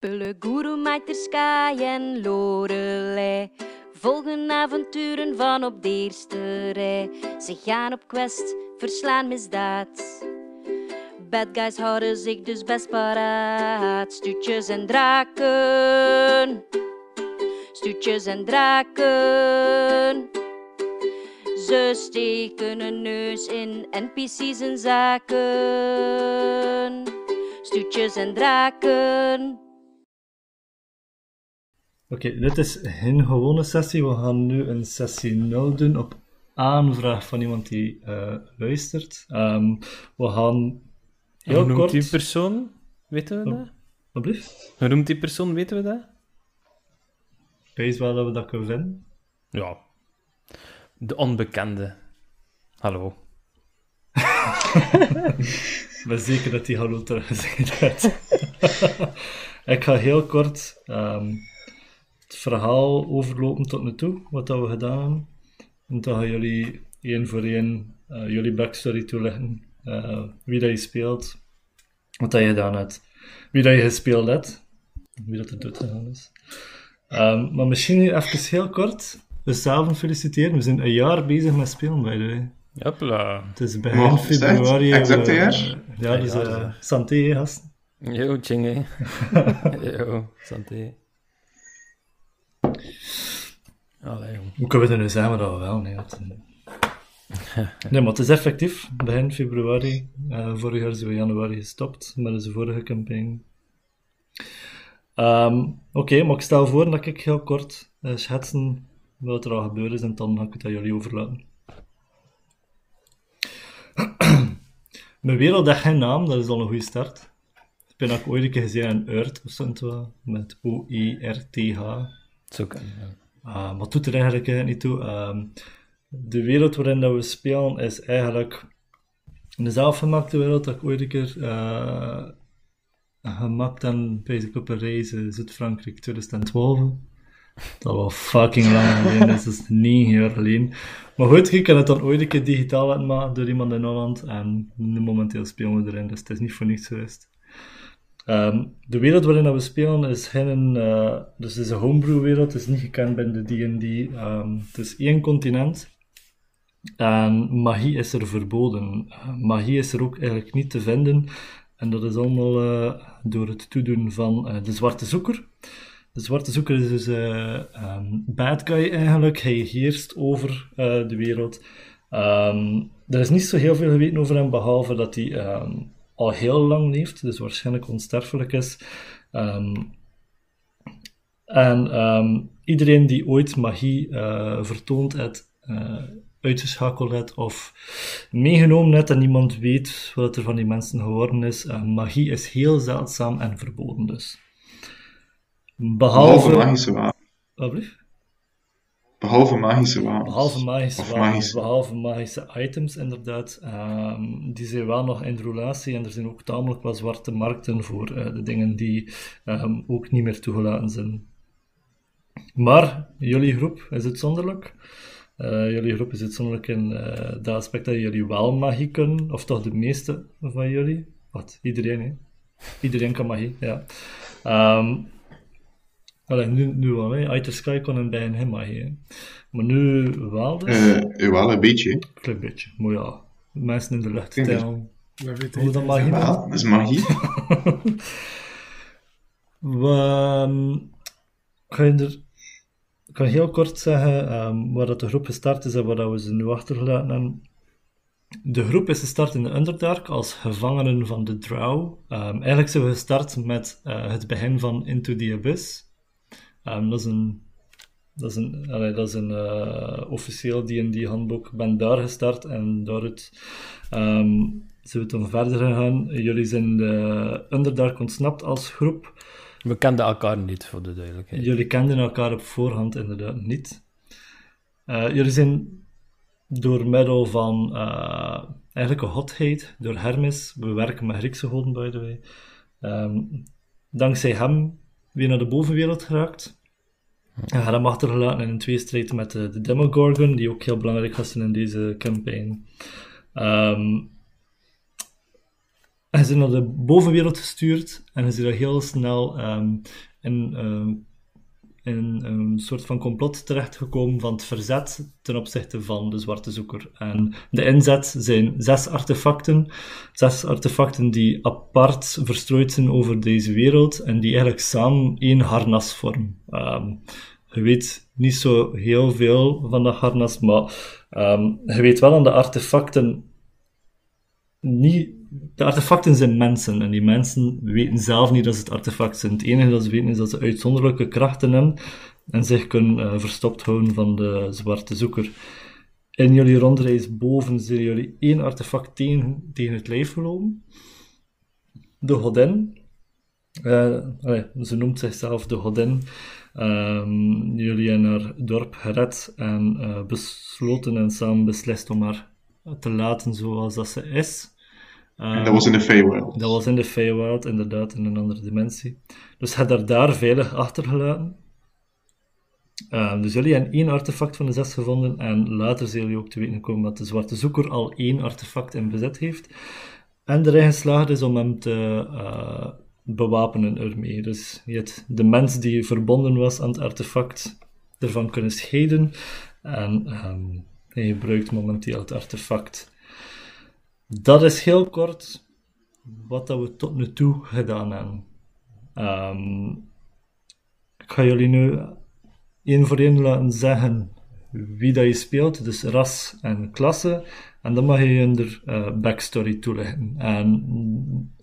Pelleguru, Sky en Lorelei volgen avonturen van op de eerste rij. Ze gaan op quest, verslaan misdaad. Bad guys houden zich dus best paraat. Stuutjes en draken. Stuutjes en draken. Ze steken een neus in NPC's en zaken. Stuutjes en draken. Oké, dit is geen gewone sessie. We gaan nu een sessie 0 doen op aanvraag van iemand die uh, luistert. Um, we gaan heel Hoe kort... die persoon? Weten we Oh. dat? Wat? Hoe noemt die persoon? Weten we dat? Ik weet wel dat we dat kunnen vinden. Ja. De onbekende. Hallo. Ik ben zeker dat hij hallo teruggezegd heeft. ik ga heel kort ehm, het verhaal overlopen tot nu toe, wat dat we gedaan hebben. En dan gaan jullie één voor één eh, jullie backstory toelichten. Eh, wie dat je speelt, wat dat je gedaan hebt, wie dat je gespeeld hebt, wie dat er dood gegaan is. Ehm, maar misschien even heel kort, onszelf feliciteren. We zijn een jaar bezig met spelen, by the way. Hopla. Het is begin Wow, is dat februari. exact een eh, jaar? ja, dus Ja, dat is, eh, santé, gasten. Yo, Chingy. Yo, santé. Allee, jong. Hoe kunnen we het nu zeggen, maar dat we wel? Nee, het, nee, maar het is effectief. Begin februari. eh, vorig jaar zijn we januari gestopt met onze vorige campagne. Ehm, Oké, maar ik stel voor dat ik heel kort uh, schetsen wat er al gebeurd is en dan ga ik het aan jullie overlaten. Mijn wereld heeft geen naam, dat is al een goede start. Ik ben ook ooit een keer gezien in Earth of zo, met O-E-R-T-H. Zo kan ja. Uh, maar doet er eigenlijk eh, niet toe. Ehm, de wereld waarin dat we spelen is eigenlijk een zelfgemaakte wereld dat ik ooit een keer eh, gemaakt heb bij op een reis in Zuid-Frankrijk 2012. Dat was fucking lang geleden, dus dat is negen jaar geleden. Maar goed, ik heb het dan ooit een keer digitaal laten maken door iemand in Holland en momenteel spelen we erin, dus het is niet voor niets geweest. Ehm, de wereld waarin we spelen is geen, eh, dus is een homebrew wereld, is niet gekend binnen de D&D. Ehm, het is één continent en magie is er verboden. Eh, magie is er ook eigenlijk niet te vinden en dat is allemaal eh, door het toedoen van eh, de Zwarte Zoeker. De Zwarte Zoeker is dus ehm, bad guy eigenlijk, hij heerst over de wereld. Ehm, er is niet zo heel veel geweten over hem, behalve dat hij ehm, al heel lang leeft, dus waarschijnlijk onsterfelijk is. Ehm, en ehm, iedereen die ooit magie eh, vertoond heeft, eh, uitgeschakeld heeft of meegenomen heeft en niemand weet wat er van die mensen geworden is, eh, magie is heel zeldzaam en verboden dus. Behalve Behalve... magische wapens. Behalve magische wapens. Behalve magische wapens, magische. behalve magische items, inderdaad. Ehm, die zijn wel nog in roulatie en er zijn ook tamelijk wat zwarte markten voor eh, de dingen die ehm, ook niet meer toegelaten zijn. Maar jullie groep is uitzonderlijk. Eh jullie groep is uitzonderlijk in eh dat aspect dat jullie wel magie kunnen, of toch de meeste van jullie. Wat? Iedereen, hè? Iedereen kan magie, ja. Ehm allee, nu, nu wel, hè. Iter Sky kon in bij geen magie, hè. Maar nu wel dus. Eh, wel een beetje. Een klein beetje, maar ja. Mensen in de lucht tellen. Hoe dat magie dat is magie. We, ik ga je er ik kan heel kort zeggen ehm, waar dat de groep gestart is en waar dat we ze nu achtergelaten hebben. De groep is gestart in de Underdark als gevangenen van de Drow. Ehm, eigenlijk zijn we gestart met eh, het begin van Into the Abyss. Ehm, dat is een, dat is een, allee, dat is een eh, officieel D&D-handboek. Ben daar gestart en daaruit ehm, zijn we toen verder gegaan. Jullie zijn de Underdark ontsnapt als groep. We kenden elkaar niet, voor de duidelijkheid. Jullie kenden elkaar op voorhand inderdaad niet. Eh, jullie zijn door middel van eh, eigenlijk een hotheid, door Hermes, we werken met Griekse goden by the way, Ehm, dankzij hem weer naar de bovenwereld geraakt. En had hem achtergelaten in een tweestrijd met de, de Demogorgon, die ook heel belangrijk was in deze campaign. Ehm, hij is naar de bovenwereld gestuurd en is er heel snel ehm, in, ehm, in een soort van complot terechtgekomen van het verzet ten opzichte van de Zwarte Zoeker. En de inzet zijn zes artefacten, zes artefacten die apart verstrooid zijn over deze wereld en die eigenlijk samen één harnas vormen. Ehm, je weet niet zo heel veel van dat harnas, maar ehm, je weet wel aan de artefacten niet... De artefacten zijn mensen en die mensen weten zelf niet dat ze het artefact zijn. Het enige dat ze weten is dat ze uitzonderlijke krachten hebben en zich kunnen eh, verstopt houden van de zwarte zoeker. In jullie rondreis boven zijn jullie één artefact tegen, het lijf gelopen. De godin. Eh, ze noemt zichzelf de godin. Ehm, jullie hebben haar dorp gered en eh, besloten en samen beslist om haar te laten zoals dat ze is. En dat was in de Feywild. Dat was in de Feywild, inderdaad, in een andere dimensie. Dus hij haar daar veilig achtergelaten. Ehm, dus jullie hebben één artefact van de zes gevonden en later zijn jullie ook te weten gekomen dat de Zwarte Zoeker al één artefact in bezit heeft. En erin geslaagd is om hem te eh, bewapenen ermee. Dus je hebt de mens die verbonden was aan het artefact ervan kunnen scheiden. En ehm, hij gebruikt momenteel het artefact. Dat is heel kort wat dat we tot nu toe gedaan hebben. Ehm, ik ga jullie nu één voor één laten zeggen wie dat je speelt, dus ras en klasse. En dan mag je je er eh, backstory toelichten. En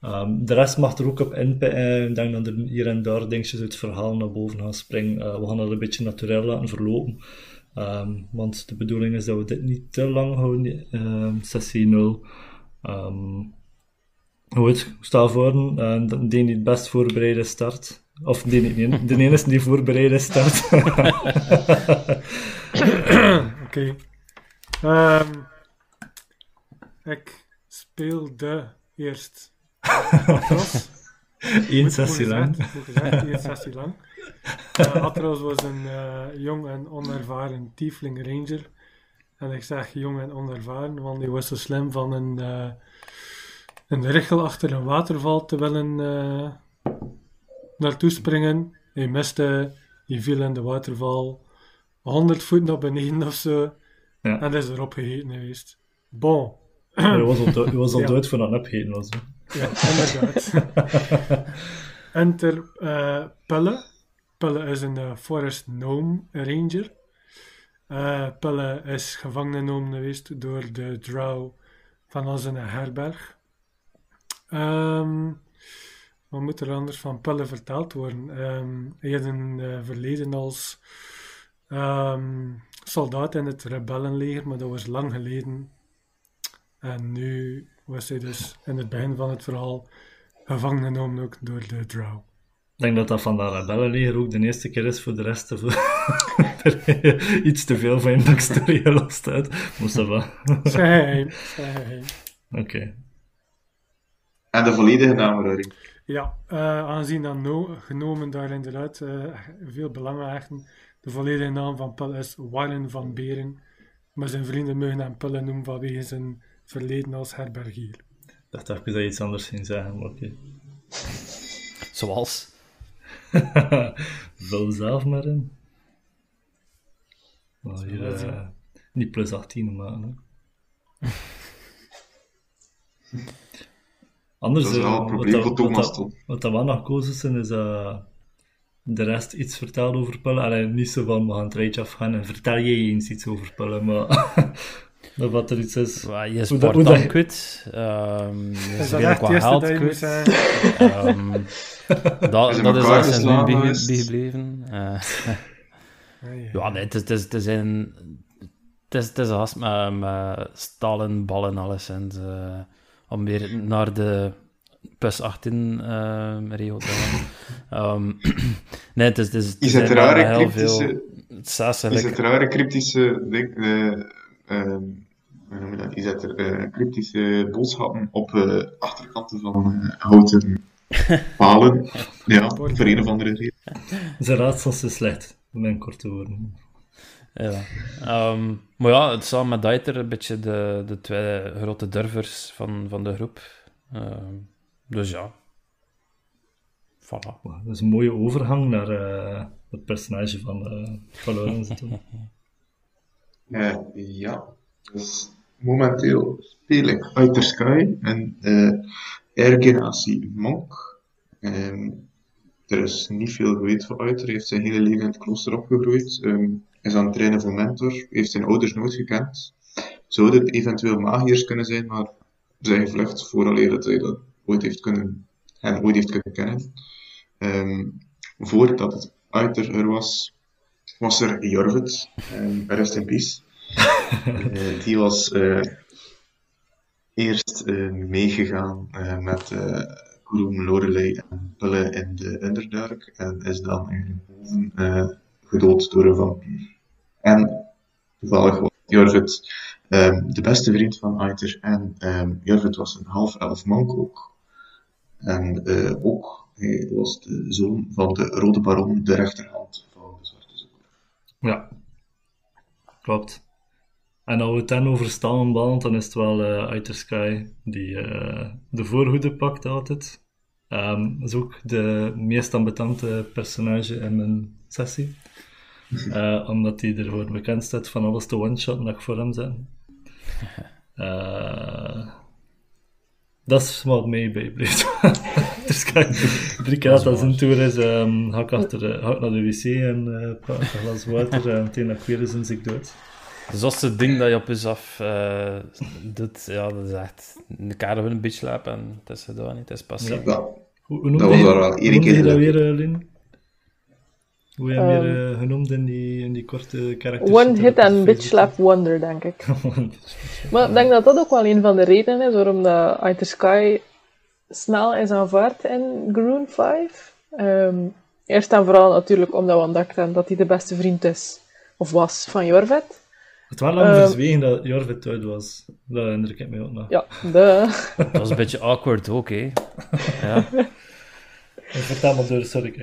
ehm, de rest mag er ook op inpikken. Ik denk dat er hier en daar dingetjes uit het verhaal naar boven gaan springen. Eh, we gaan dat een beetje natuurlijk laten verlopen. Ehm, want de bedoeling is dat we dit niet te lang houden, ehm, sessie 0. Um, goed, stel voor, uh, de die het best voorbereide start. Of die niet, de enige die voorbereide start. Oké. Ehm, ik speelde eerst Atros. Eén sessie lang. moet gezegd, één sessie lang. Eh, Atros was een eh, jong en onervaren tiefling ranger. En ik zeg jong en onervaren, want hij was zo slim van een, eh, een richel achter een waterval te willen naartoe springen. Hij miste, hij viel in de waterval 100 voet naar beneden of zo. Ja. En is erop gegeten geweest. Bon. Je was al, dood, was al Ja. dood voor dat opgeten was. hè. Ja, inderdaad. Enter eh Pelle. Pelle is een eh, Forest Gnome Ranger. Eh Pelle is gevangen genomen geweest door de Drow van onze herberg. Ehm, wat moet er anders van Pelle verteld worden? Ehm, hij had een verleden als ehm, soldaat in het rebellenleger, maar dat was lang geleden. En nu was hij dus in het begin van het verhaal gevangen genomen ook door de Drow. Ik denk dat dat van dat rebellenleger ook de eerste keer is voor de rest. Te iets te veel van je backstory gelost uit. Moest dat wel. Oké. En de volledige naam, Rory. Ja, eh, aangezien dat no genomen daar inderdaad eh, veel belang aan hechten. De volledige naam van Pelle is Warren van Beren. Maar zijn vrienden mogen hem Pelle noemen vanwege zijn verleden als herbergier. Ik dacht dat je iets anders ging zeggen, maar oké. Zoals? Vul zelf maar in. Maar hier, eh, niet plus 18 maken. Hè. Anders, Dat is wel eh, een wat probleem voor Thomas, wat dat- toch? Wat dat wel nog kozen zijn, is dat de rest iets vertelt over Pullen. Allee, niet zo van, we gaan het rijtje afgaan en vertel jij eens iets over Pullen, maar dat wat er iets is. Ja, je sport hoe dan dat- kwijt. ehm, je echt qua geld zeggen? Ehm, dat, Is dat is elkaar als een geslagen nu bijgebleven. Eh, Nee, ja, nee, het is, het is, het is een... Het is, het is een gast met, met stalen ballen alleszins. eh om weer naar de plus 18 eh regio te gaan. Ehm, nee, het is... Het is, het Is het rare heel cryptische, veel... Is het rare cryptische ding, eh, hoe noem je dat? Is het er, eh, cryptische boodschappen op eh, achterkanten van eh, houten palen? Ja, voor een of andere reden. Zijn raadsels is slecht, in mijn korte woorden. Ja. Ehm, maar ja, het samen met Daiter een beetje de, de twee grote durvers van, van de groep. Ehm, dus ja. Voilà. Dat is een mooie overgang naar eh, het personage van, eh van. Eh, ja, momenteel speel ik Outer Sky en eh Air Genasi Monk. Ehm, er is niet veel geweten van Outer, hij heeft zijn hele leven in het klooster opgegroeid, ehm, is aan het trainen voor mentor, heeft zijn ouders nooit gekend. Zouden eventueel magiërs kunnen zijn, maar zijn gevlucht vooraleer dat hij dat ooit heeft kunnen, hen ooit heeft kunnen kennen. Ehm, voordat het Outer er was, was er Jorvet, um, rest in peace. Eh, die was eh, eerst eh, meegegaan met Groom, Lorelei en Pulle in de Underdark en is dan eigenlijk boven gedood door een vampier. En toevallig was Jorvet ehm, de beste vriend van Aiter en ehm Jorvet was een half-elf monk ook. En ook, hij was de zoon van de Rode Baron, de rechterhand van de Zwarte Zoeker. Ja, klopt. En als we het dan over staan dan is het wel Outer Sky die eh, de voorhoede pakt altijd. Dat is ook de meest ambetante personage in mijn sessie. Eh, omdat hij ervoor bekend staat van alles te one-shotten dat ik voor hem zet. dat is wat mij bijblijft. Outer Sky. Drie keer dat dat zijn tour is, ehm, ga, ik achter, eh, ga ik naar de wc en eh pak een glas water en meteen dat ik weer is en zie ik dood. Dus als het ding dat je op je af eh, doet, ja, dat is echt een kader een beetje slapen en het is gedaan, niet. Het is pas. Ja. Ja, Hoe, hoe noemde Dat was je- wel één keer dat weer, eh, Lin? Hoe heb je eh, genoemd in die, in die korte karakters? One hit and bitch slap wonder, denk ik. Maar ik denk dat dat ook wel een van de redenen is waarom de Outer Sky snel is aanvaard in Groen 5. Ehm, eerst en vooral natuurlijk omdat we ontdekten dat hij de beste vriend is, of was, van Jorvet. Het was lang Ehm, verzwegen dat Jorvit uit was. Dat herinner ik me ook nog. Ja, de... Dat was een beetje awkward ook, hè. Ja. Vertel maar door, sorry. ik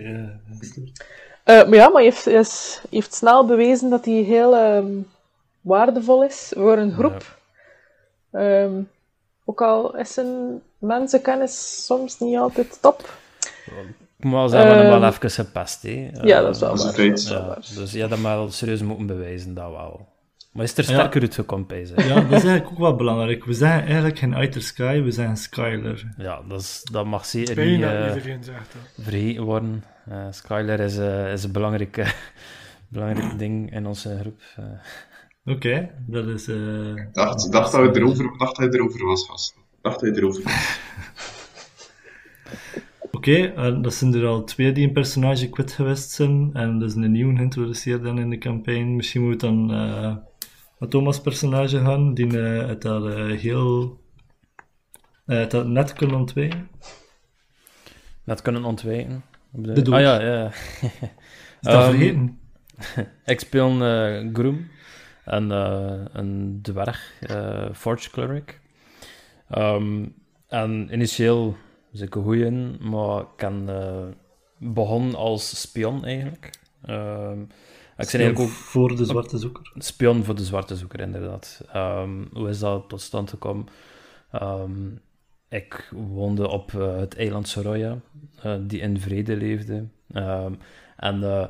Eh, maar ja, maar hij heeft, is, heeft snel bewezen dat hij heel ehm, waardevol is voor een groep. Ehm, ook al is zijn mensenkennis soms niet altijd top. Maar ze hebben hem wel Ehm, even gepest, hè. Ja, dat is wel dat is waar. dat is Ja, dus je had hem wel serieus moeten bewijzen, dat wel. Maar is er Ja. sterker uitgekomen, ze? Ja, dat is eigenlijk ook wel belangrijk. We zeggen eigenlijk geen Outer Sky, we zeggen Skyler. Ja, dat, is, dat mag zeker niet Bijna iedereen zegt dat. vergeten worden. Eh, Skyler is, eh, is een belangrijk, belangrijk ding in onze groep. Oké, dat is... eh, Ik dacht, dacht, dat hij erover, dacht hij erover was, gast. Dacht hij erover was. Oké, en dat zijn er al twee die een personage kwijt geweest zijn. En dus een nieuwe geïntroduceerd dan in de campagne. Misschien moet dan eh met Thomas' personage gaan, die eh, het dat eh, heel... eh, het dat net kunnen ontwijken. Dat kunnen ontwijken. De. Ah ja, ja. Is dat Ehm, vergeten? Ik speel een Groom, een, eh, een dwerg, Forge Cleric. Ehm, en initieel zit ik goed in, maar ik ben eh, begonnen als spion eigenlijk. Ehm, ik eigenlijk ook Voor de zwarte zoeker. spion voor de zwarte zoeker, inderdaad. Ehm, hoe is dat tot stand gekomen? Ehm, ik woonde op eh, het eiland Soroya, eh, die in vrede leefde. Ehm, en eh,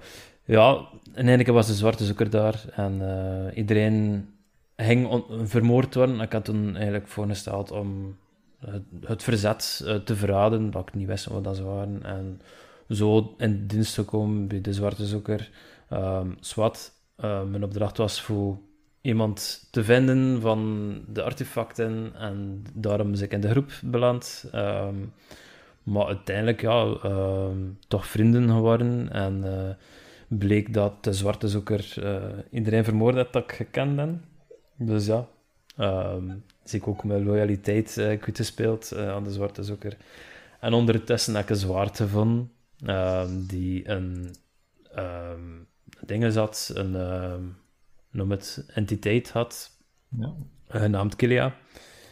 ja, in keer was de zwarte zoeker daar en iedereen ging vermoord worden. Ik had toen eigenlijk voorgesteld om het, het verzet te verraden, dat ik niet wist wat dat ze waren. En zo in dienst te komen bij de zwarte zoeker. Ehm Swat, eh, mijn opdracht was voor iemand te vinden van de artefacten en daarom is ik in de groep beland. Ehm, maar uiteindelijk, ja, ehm, toch vrienden geworden en eh, bleek dat de zwarte zoeker eh, iedereen vermoord had dat ik gekend ben. Dus ja, zie ik ook mijn loyaliteit uh, kwijtgespeeld eh aan de zwarte zoeker. En ondertussen heb ik een zwaard gevonden die een dingen zat, een, noem het, entiteit had, Ja. genaamd Kilia.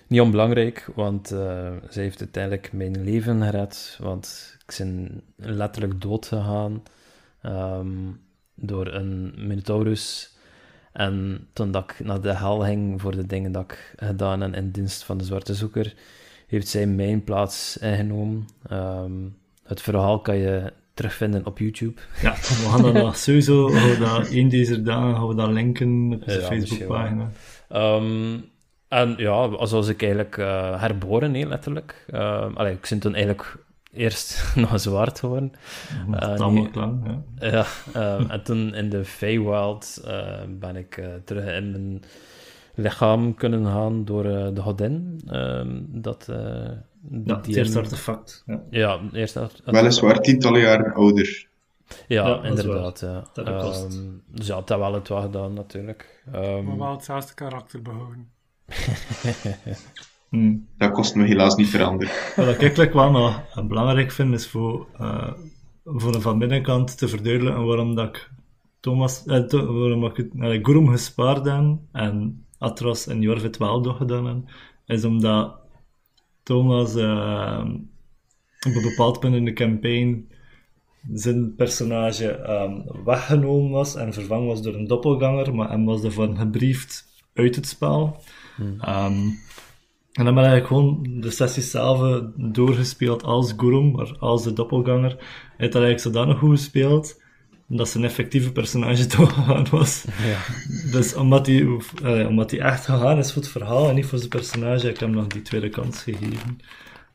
Niet onbelangrijk, want eh zij heeft uiteindelijk mijn leven gered, want ik ben letterlijk dood gegaan ehm, door een Minotaurus. En toen dat ik naar de hel ging voor de dingen dat ik gedaan en in dienst van de Zwarte Zoeker, heeft zij mijn plaats ingenomen. Ehm, het verhaal kan je terugvinden op YouTube. Ja, we gaan dat nog sowieso, dat één deze dagen gaan we dat linken op de Ja, Facebookpagina. Ehm, en ja, zoals ik eigenlijk eh, herboren, nee, letterlijk. Allee, ik ben toen eigenlijk eerst nog zwart geworden. Tamelijk nee. lang, ja. Ja, ehm, en toen in de Feywild eh, ben ik eh, terug in mijn lichaam kunnen gaan door de godin. dat, Ja, het eerste artefact. Ja. Ja, eerst art- Weliswaar tientallen jaren ouder. Ja, inderdaad. Ja. Dat kost. Ehm, dus ja, dat wel het wel gedaan, natuurlijk. Ehm, Maar wel hetzelfde karakter behouden. Hm. Dat kost me helaas niet veranderen. Wat ik eigenlijk wel nog belangrijk vind, is voor, eh, voor een van binnenkant te verduidelijken waarom dat ik Thomas, eh, to- waarom ik het, eh, Gurum gespaard heb en Atros en Jorvit wel doorgedaan heb, is omdat Thomas eh, op een bepaald punt in de campaign zijn personage ehm, weggenomen was en vervangen was door een doppelganger, maar hem was ervan gebriefd uit het spel. Ehm, en dan ben ik eigenlijk gewoon de sessies zelf doorgespeeld als Gurum, maar als de doppelganger. Hij heeft dat eigenlijk zodanig goed gespeeld, dat zijn effectieve personage doorgegaan was. ja. Dus omdat hij, eh, omdat hij echt gegaan is voor het verhaal en niet voor zijn personage, heb ik hem nog die tweede kans gegeven.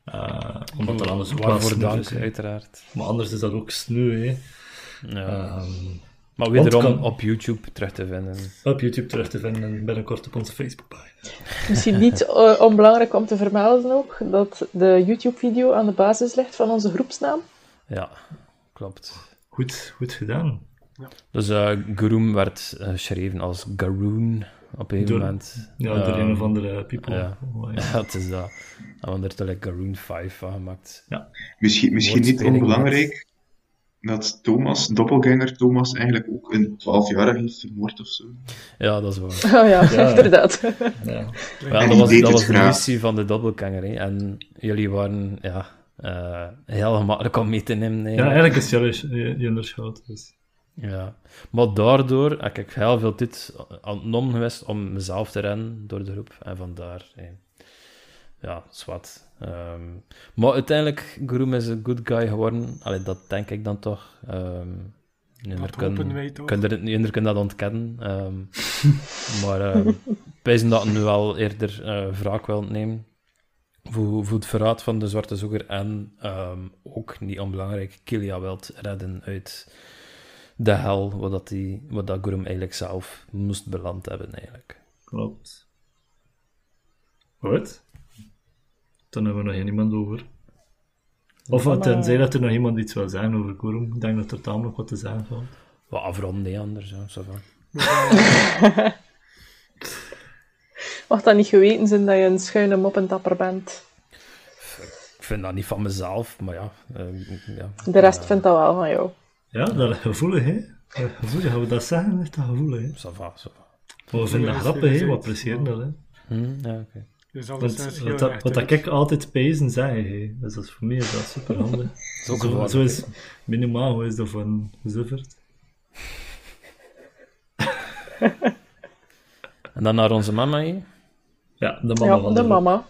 Eh, omdat dat anders ook Waarvoor dank, is, uiteraard. Maar anders is dat ook sneu, hè. Ja. Ehm, maar wederom kan- op YouTube terug te vinden. op YouTube terug te vinden en binnenkort op onze Facebookpagina. Misschien niet eh, onbelangrijk om te vermelden ook, dat de YouTube-video aan de basis ligt van onze groepsnaam. Ja, klopt. Goed, goed gedaan. Dus eh Groom werd eh, geschreven als Garoon op een Door- moment. Ja, door Ehm, een of andere people. ja. Oh, ja. Ja, het is dat. En we hebben er Garoon 5 van gemaakt. Misschien, misschien niet onbelangrijk dat Thomas, doppelganger Thomas, eigenlijk ook een 12-jarige heeft vermoord of zo. Ja, dat is waar. Oh ja, Ja. inderdaad. Ja. Ja, En dat was, dat was de missie van de Doubleganger. hè. En jullie waren ja, eh, heel gemakkelijk om mee te nemen. ja, eigenlijk. is Jelle Junderschot. Dus. Ja. Maar daardoor heb ik heel veel tijd aan het geweest om mezelf te rennen door de groep. En vandaar, eh, ja, zwart. Ehm, maar uiteindelijk, Groom is een good guy geworden. Allee, dat denk ik dan toch. Ehm jullie Dat kunnen- wij toch. er- dat ontkennen. ehm, maar ehm wij zijn dat nu wel eerder eh wraak wil nemen. Voor, voor het verraad van de Zwarte Zoeker. En ehm, ook, niet onbelangrijk, Kilia wilt redden uit de hel, wat dat, die, wat dat Gurum eigenlijk zelf moest beland hebben, eigenlijk. Klopt. Goed. Dan hebben we nog niemand over. Of maar- tenzij dat er nog iemand iets wil zeggen over Gurum. Ik denk dat er tamelijk wat te zeggen valt. Wat afronden, nee, anders. Ja, ça va. Mag dat niet geweten zijn dat je een schuine moppentapper bent? Ik vind dat niet van mezelf, maar ja. ehm, ja. De rest vindt dat wel van jou. Ja, dat is gevoelig, hè? Gevoelig, gaan we dat zeggen? Is dat gevoelig, hè? Ça va, ça va. Maar we vinden dat grappig, hè? We appreciëren dat, hè? Hm, ja, oké. Dus wat, dat, wat dat ik altijd pezen zei, hè? Dus dat is voor mij is dat super handig. Zo, zo is minimaal hoe is dat van Zuffert. En dan naar onze mama hier. Ja, de mama Ja, van de groep. mama.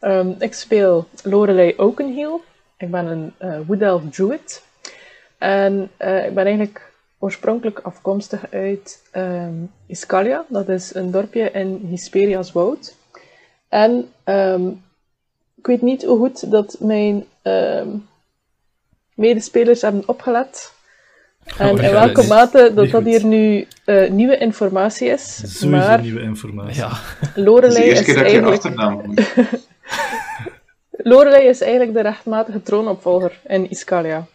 Ehm, ik speel Lorelei Oakenhill. Ik ben een eh Wood Elf Druid. En eh, ik ben eigenlijk oorspronkelijk afkomstig uit ehm Iscalia. Dat is een dorpje in Hesperia's woud. En ehm, ik weet niet hoe goed dat mijn medespelers hebben opgelet. En Oh, in welke dat mate dat dat hier nu eh, nieuwe informatie is. Sowieso maar nieuwe informatie. Ja, Het is de Lorelei is, keer dat je eigenlijk. Lorelei is eigenlijk de rechtmatige troonopvolger in Iscalia.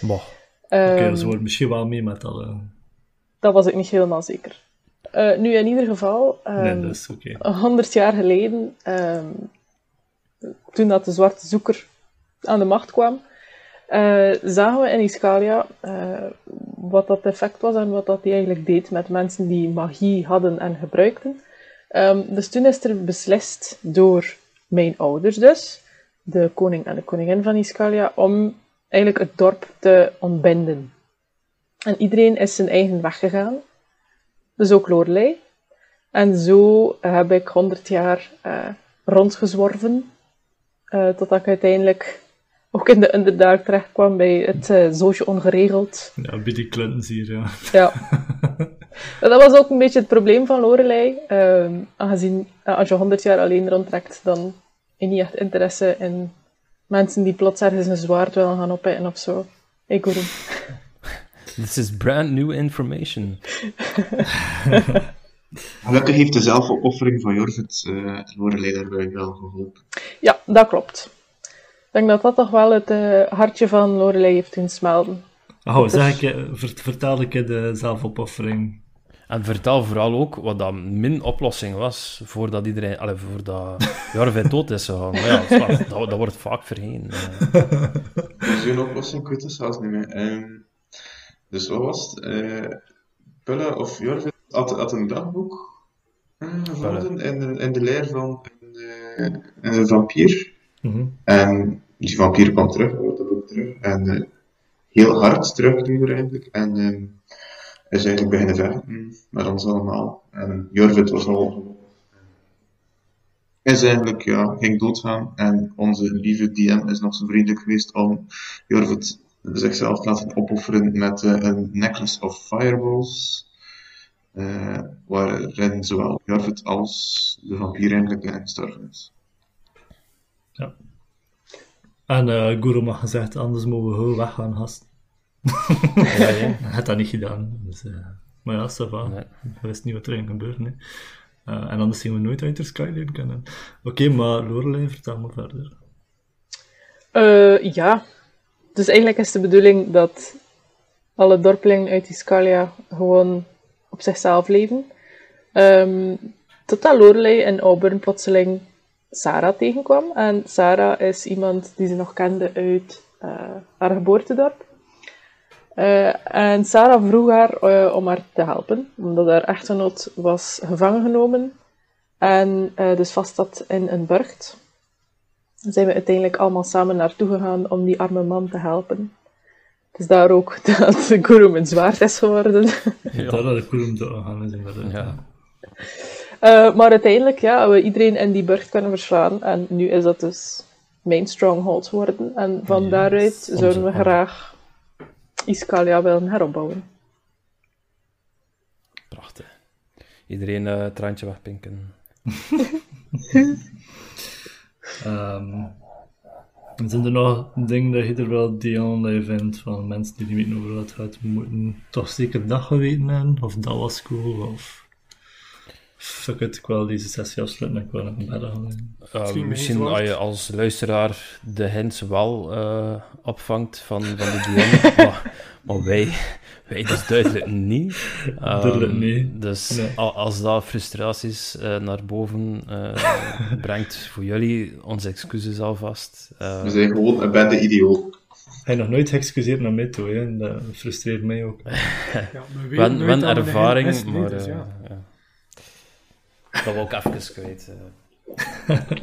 boh. Oké, Ehm, ze worden misschien wel mee met alle... Dat was ik niet helemaal zeker. Eh, nu, in ieder geval, Nee, ehm, dat is jaar geleden, ehm, toen dat de Zwarte Zoeker aan de macht kwam, eh, zagen we in Iscalia eh, wat dat effect was en wat dat die eigenlijk deed met mensen die magie hadden en gebruikten. Ehm, dus toen is er beslist door mijn ouders dus, de koning en de koningin van Iscalia, om eigenlijk het dorp te ontbinden. En iedereen is zijn eigen weg gegaan. dus ook Lorelei. En zo heb ik 100 jaar uh, rondgezworven, totdat ik uiteindelijk ook in de Underdark terecht kwam bij het uh, Zootje Ongeregeld. Ja, bij die Clintons hier, ja. Ja. dat was ook een beetje het probleem van Lorelei. Uh, aangezien als je 100 jaar alleen rondtrekt, dan heb je niet echt interesse in mensen die plots ergens een zwaard willen gaan oppikken of zo. Ik hoor hem. This is brand new information. Gelukkig heeft de zelfopoffering van Jorvit uh, Lorelei daarbij wel geholpen. Ja, dat klopt. Ik denk dat dat toch wel het uh, hartje van Lorelei heeft doen smelten. Oh, zeg ik, vertel ik de zelfopoffering. En vertel vooral ook wat dat min oplossing was voordat iedereen, allez, voordat Jorvit dood is gegaan. Maar ja, dat, dat, dat, wordt vaak vergeten. Zo'n oplossing, ik weet het zelfs niet meer. Um, dus wat was het? Uh, of Jorvit had, had een dagboek uh, gevonden in de, in de leer van een, uh, een vampier. Mm -hmm. En die vampier kwam terug, uit dat boek terug. En heel hard terug eigenlijk. En um, is eigenlijk beginnen vechten met ons allemaal. En Jorvit was al is eigenlijk, ja, ging doodgaan. En onze lieve DM is nog zo vriendelijk geweest om Jorvit zichzelf te laten opofferen met uh, een necklace of fireballs. Uh, waarin zowel Jorvit als de vampier eigenlijk in gestorven is. Ja. En uh, Guru mag gezegd, anders mogen we gewoon weggaan, gast. ja, ja. Hij had dat niet gedaan. Dus, uh, maar ja, ça va. Nee. We wisten niet wat er ging gebeuren. Hè. Uh, en anders zien we nooit uit de Sky leren kennen. Oké, okay, maar Lorelei, vertel maar verder. Uh, ja, dus eigenlijk is de bedoeling dat alle dorpelingen uit Iscalia gewoon op zichzelf leven. Um, totdat Lorelei en Auburn plotseling Sarah tegenkwam. En Sarah is iemand die ze nog kende uit uh, haar geboortedorp. Uh, en Sarah vroeg haar uh, om haar te helpen, omdat haar echtgenoot was gevangen genomen en uh, dus vast zat in een burcht. Dan zijn we uiteindelijk allemaal samen naartoe gegaan om die arme man te helpen. Het is daar ook dat Gurum een zwaard is geworden. Ja, dat de Gurum doorgegaan is, inderdaad. Ja. Uh, maar uiteindelijk, ja, we iedereen in die burcht kunnen verslaan. En nu is dat dus mijn stronghold geworden. En van daaruit zouden we graag Iskalia willen heropbouwen. Prachtig. Iedereen eh het traantje wegpinken. Ehm, en zijn er nog dingen dat je er wel dat je vindt van mensen die niet weten over wat het gaat, moeten toch zeker dat geweten hebben? Of dat was cool? Of fuck it, ik wil deze sessie afsluiten en ik wil gaan. liggen. Uh, Misschien als je als luisteraar de hints wel eh, opvangt van, van de DM, maar, maar wij, wij dus duidelijk niet. Duidelijk Ehm, niet. Dus Nee. als dat frustraties eh, naar boven eh, brengt voor jullie, onze excuses alvast. Eh, We zijn gewoon een bende idioot. Hij nog nooit geëxcuseerd naar mij toe, hè? en dat frustreert mij ook. Ja, we we ervaring, maar dus eh, ja. ja. Dat we ook even kwijt. eh.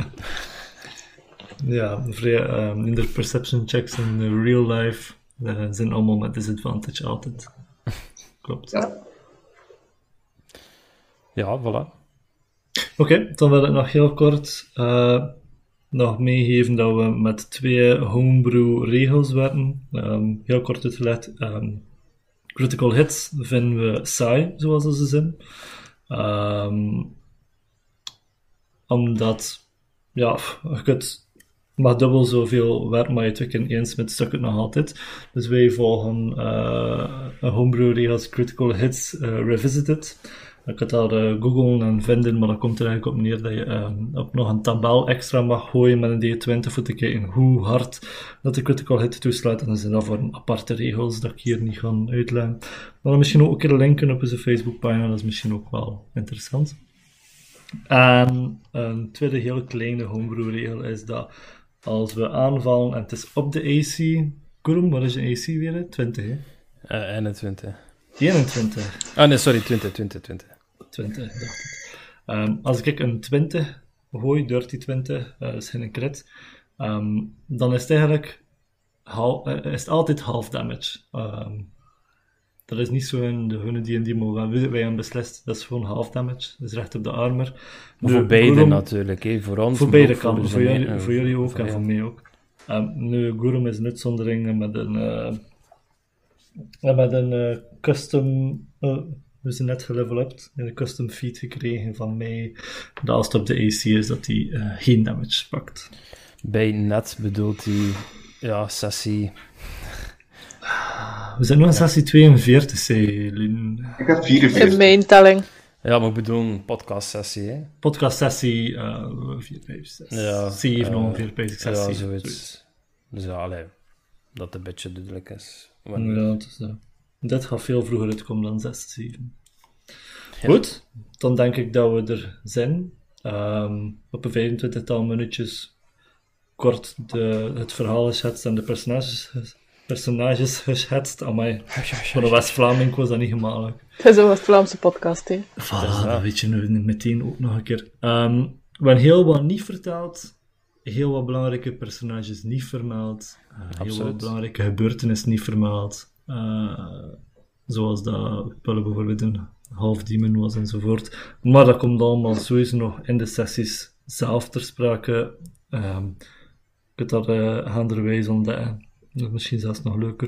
Ja, vrij, ehm, in de perception checks in de real life eh, zijn allemaal met disadvantage altijd. Klopt. Ja. Ja, voilà. Oké, dan wil ik nog heel kort eh, nog meegeven dat we met twee homebrew regels werken. Ehm, heel kort uitgelegd. ehm, critical hits vinden we saai, zoals ze zijn. Ehm, omdat, ja, je kunt maar dubbel zoveel werk, maar je twee keer eens met stuk het nog altijd. Dus wij volgen eh, een homebrew regels critical hits eh, revisited. Je kunt dat eh, googlen en vinden, maar dat komt er eigenlijk op neer dat je ook nog een tabel extra mag gooien met een D20 voor te kijken hoe hard dat de critical hit toeslaat. En dat zijn dan voor aparte regels dat ik hier niet ga uitleggen. Maar misschien ook een keer linken op onze Facebookpagina, dat is misschien ook wel interessant. En een tweede heel kleine homebrew regel is dat als we aanvallen en het is op de AC, Kurum, wat is je AC weer? hè? 20, hè? Eh 21. 21. Ah nee, sorry, 20, 20, 20. 20, dacht ik. Ehm, als ik een 20 gooi, dirty 20, eh, dat is geen crit, ehm, dan is het eigenlijk hal- eh, is het altijd half damage. Ehm, dat is niet zo in de hunne die in die mogen wij, wij hebben beslist, dat is gewoon half damage, dus recht op de armor. Maar De voor beide Gurum- natuurlijk, hè. voor ons. Voor beide kanten, voor, jullie, voor jullie ook voor en voor mij ook. Um, nu, Gurum is een uitzondering met een, eh, en met een eh, custom, eh, we zijn net geleveld, een custom feat gekregen van mij, dat als het op de AC is, dat hij geen damage pakt. Bij net bedoelt hij, ja, sessie. We zijn nog in sessie 42, zei Lien. Ik heb In 44. mijn telling. Ja, maar ik bedoel een podcast sessie, hè. Podcast sessie uh, 4, 5, 6, Ja, 7 eh, ongeveer, basic Ja, sessie. zoiets. Dus ja, allee, dat een beetje duidelijk is. Ja, Wanneer- het is, dit gaat veel vroeger uitkomen dan 6, 7. Goed, dan denk ik dat we er zijn. Ehm, op een 25-tal minuutjes kort de, het verhaal geschetst en de personages, personages geschetst. Amai, voor een West-Vlaming was dat niet gemakkelijk. Het is een West-Vlaamse podcast, hè. Voilà, dat weet je nu meteen ook nog een keer. Ehm, we hebben heel wat niet verteld. Heel wat belangrijke personages niet vermeld. eh, heel wat belangrijke gebeurtenissen niet vermeld. Eh, zoals dat Pulle bijvoorbeeld een half demon was enzovoort. Maar dat komt allemaal sowieso nog in de sessies zelf ter sprake. Ehm je kunt dat uh, gaanderwijs ontdekken. Dat is misschien zelfs nog leuker.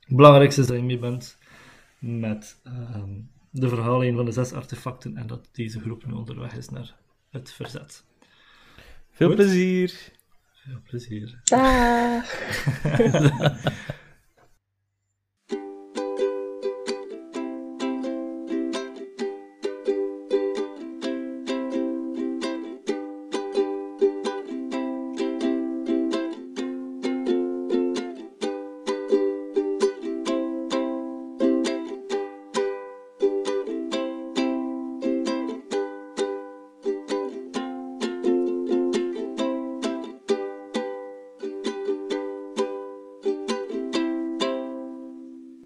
Het belangrijkste is dat je mee bent met ehm, de verhaallijn van de zes artefacten en dat deze groep nu onderweg is naar het verzet. Veel Goed. plezier! Veel plezier. Dag.